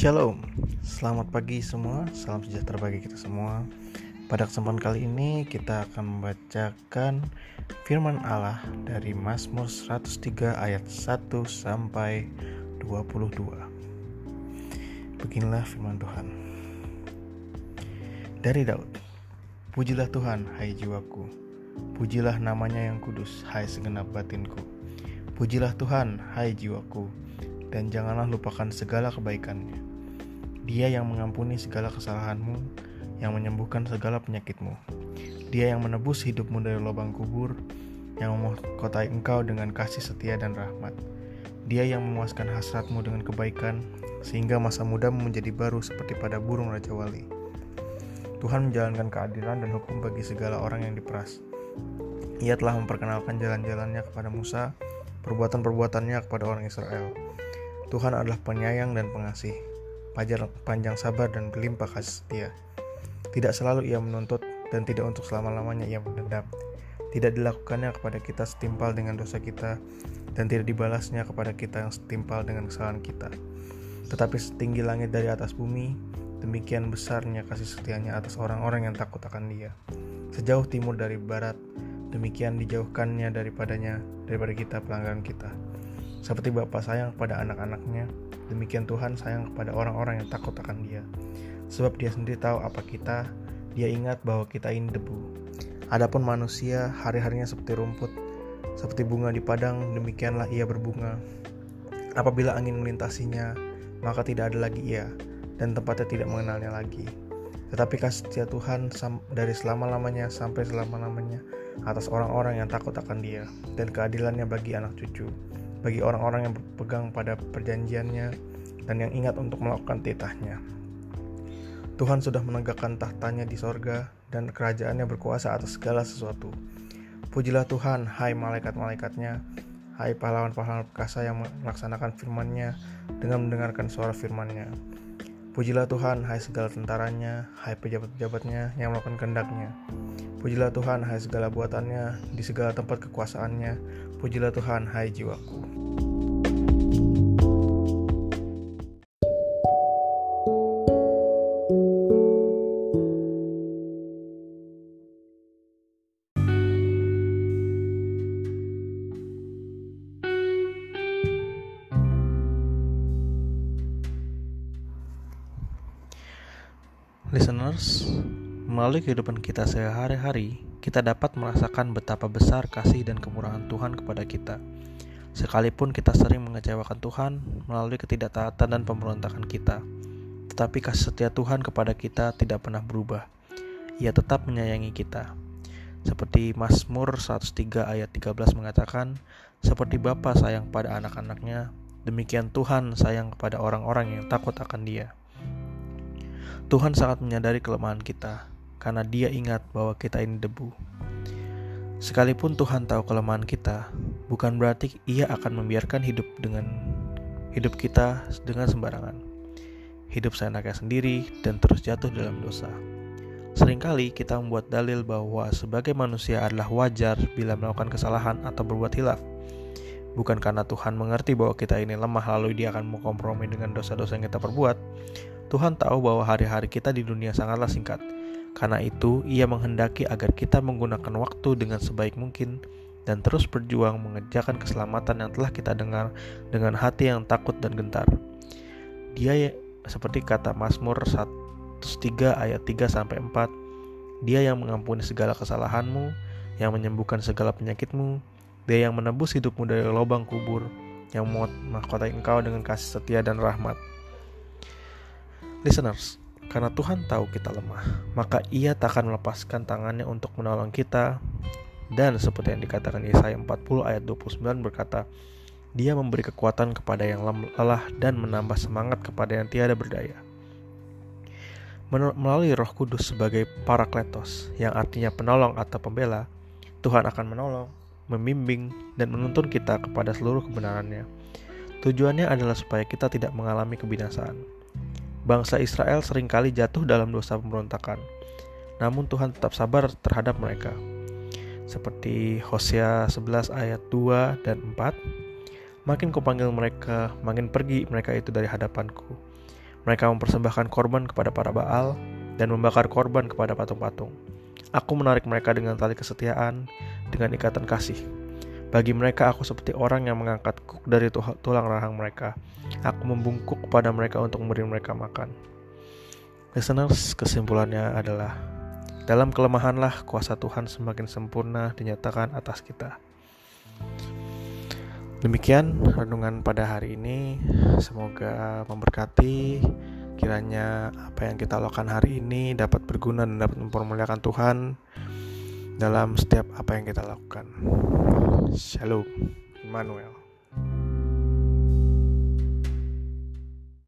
Shalom, selamat pagi semua, salam sejahtera bagi kita semua. Pada kesempatan kali ini kita akan membacakan firman Allah dari Mazmur 103 ayat 1 sampai 22. Beginilah firman Tuhan. Dari Daud. Pujilah Tuhan, hai jiwaku. Pujilah namanya yang kudus, hai segenap batinku. Pujilah Tuhan, hai jiwaku dan janganlah lupakan segala kebaikannya. Dia yang mengampuni segala kesalahanmu, yang menyembuhkan segala penyakitmu. Dia yang menebus hidupmu dari lubang kubur, yang memahkotai engkau dengan kasih setia dan rahmat. Dia yang memuaskan hasratmu dengan kebaikan, sehingga masa mudamu menjadi baru seperti pada burung Raja Wali. Tuhan menjalankan keadilan dan hukum bagi segala orang yang diperas. Ia telah memperkenalkan jalan-jalannya kepada Musa, perbuatan-perbuatannya kepada orang Israel. Tuhan adalah penyayang dan pengasih, panjang sabar dan berlimpah kasih setia. Tidak selalu ia menuntut dan tidak untuk selama-lamanya ia mendendam. Tidak dilakukannya kepada kita setimpal dengan dosa kita dan tidak dibalasnya kepada kita yang setimpal dengan kesalahan kita. Tetapi setinggi langit dari atas bumi, demikian besarnya kasih setianya atas orang-orang yang takut akan dia. Sejauh timur dari barat, demikian dijauhkannya daripadanya, daripada kita pelanggaran kita. Seperti Bapa sayang kepada anak-anaknya, demikian Tuhan sayang kepada orang-orang yang takut akan dia. Sebab dia sendiri tahu apa kita, dia ingat bahwa kita ini debu. Adapun manusia, hari-harinya seperti rumput, seperti bunga di padang, demikianlah ia berbunga. Apabila angin melintasinya, maka tidak ada lagi ia, dan tempatnya tidak mengenalnya lagi. Tetapi kasih setia Tuhan dari selama-lamanya sampai selama-lamanya atas orang-orang yang takut akan dia, dan keadilannya bagi anak cucu bagi orang-orang yang berpegang pada perjanjiannya dan yang ingat untuk melakukan titahnya. Tuhan sudah menegakkan tahtanya di sorga dan kerajaannya berkuasa atas segala sesuatu. Pujilah Tuhan, hai malaikat-malaikatnya, hai pahlawan-pahlawan perkasa yang melaksanakan firman-Nya dengan mendengarkan suara firman-Nya. Pujilah Tuhan, hai segala tentaranya, hai pejabat-pejabatnya yang melakukan kehendaknya. Pujilah Tuhan, hai segala buatannya, di segala tempat kekuasaannya. Pujilah Tuhan, hai jiwaku. Listeners, melalui kehidupan kita sehari-hari, kita dapat merasakan betapa besar kasih dan kemurahan Tuhan kepada kita. Sekalipun kita sering mengecewakan Tuhan melalui ketidaktaatan dan pemberontakan kita, tetapi kasih setia Tuhan kepada kita tidak pernah berubah. Ia tetap menyayangi kita. Seperti Mazmur 103 ayat 13 mengatakan, seperti Bapa sayang pada anak-anaknya, demikian Tuhan sayang kepada orang-orang yang takut akan Dia. Tuhan sangat menyadari kelemahan kita, karena Dia ingat bahwa kita ini debu. Sekalipun Tuhan tahu kelemahan kita, bukan berarti Ia akan membiarkan hidup dengan hidup kita dengan sembarangan. Hidup seenaknya sendiri dan terus jatuh dalam dosa. Seringkali kita membuat dalil bahwa sebagai manusia adalah wajar bila melakukan kesalahan atau berbuat hilaf. Bukan karena Tuhan mengerti bahwa kita ini lemah lalu dia akan mengkompromi dengan dosa-dosa yang kita perbuat, Tuhan tahu bahwa hari-hari kita di dunia sangatlah singkat. Karena itu, Ia menghendaki agar kita menggunakan waktu dengan sebaik mungkin dan terus berjuang mengerjakan keselamatan yang telah kita dengar dengan hati yang takut dan gentar. Dia ya, seperti kata Mazmur 103 ayat 3 sampai 4, Dia yang mengampuni segala kesalahanmu, yang menyembuhkan segala penyakitmu, Dia yang menebus hidupmu dari lubang kubur, yang mahkotai engkau dengan kasih setia dan rahmat. Listeners, karena Tuhan tahu kita lemah, maka Ia tak akan melepaskan tangannya untuk menolong kita. Dan seperti yang dikatakan Yesaya 40 ayat 29 berkata, Dia memberi kekuatan kepada yang lelah dan menambah semangat kepada yang tiada berdaya. Melalui Roh Kudus sebagai parakletos, yang artinya penolong atau pembela, Tuhan akan menolong, membimbing, dan menuntun kita kepada seluruh kebenarannya. Tujuannya adalah supaya kita tidak mengalami kebinasaan Bangsa Israel sering kali jatuh dalam dosa pemberontakan. Namun Tuhan tetap sabar terhadap mereka. Seperti Hosea 11 ayat 2 dan 4. Makin kupanggil mereka, makin pergi mereka itu dari hadapanku. Mereka mempersembahkan korban kepada para Baal dan membakar korban kepada patung-patung. Aku menarik mereka dengan tali kesetiaan, dengan ikatan kasih. Bagi mereka aku seperti orang yang mengangkat kuk dari tulang rahang mereka. Aku membungkuk kepada mereka untuk memberi mereka makan. Listeners, kesimpulannya adalah dalam kelemahanlah kuasa Tuhan semakin sempurna dinyatakan atas kita. Demikian renungan pada hari ini. Semoga memberkati. Kiranya apa yang kita lakukan hari ini dapat berguna dan dapat mempermuliakan Tuhan dalam setiap apa yang kita lakukan. Shalom, Emmanuel.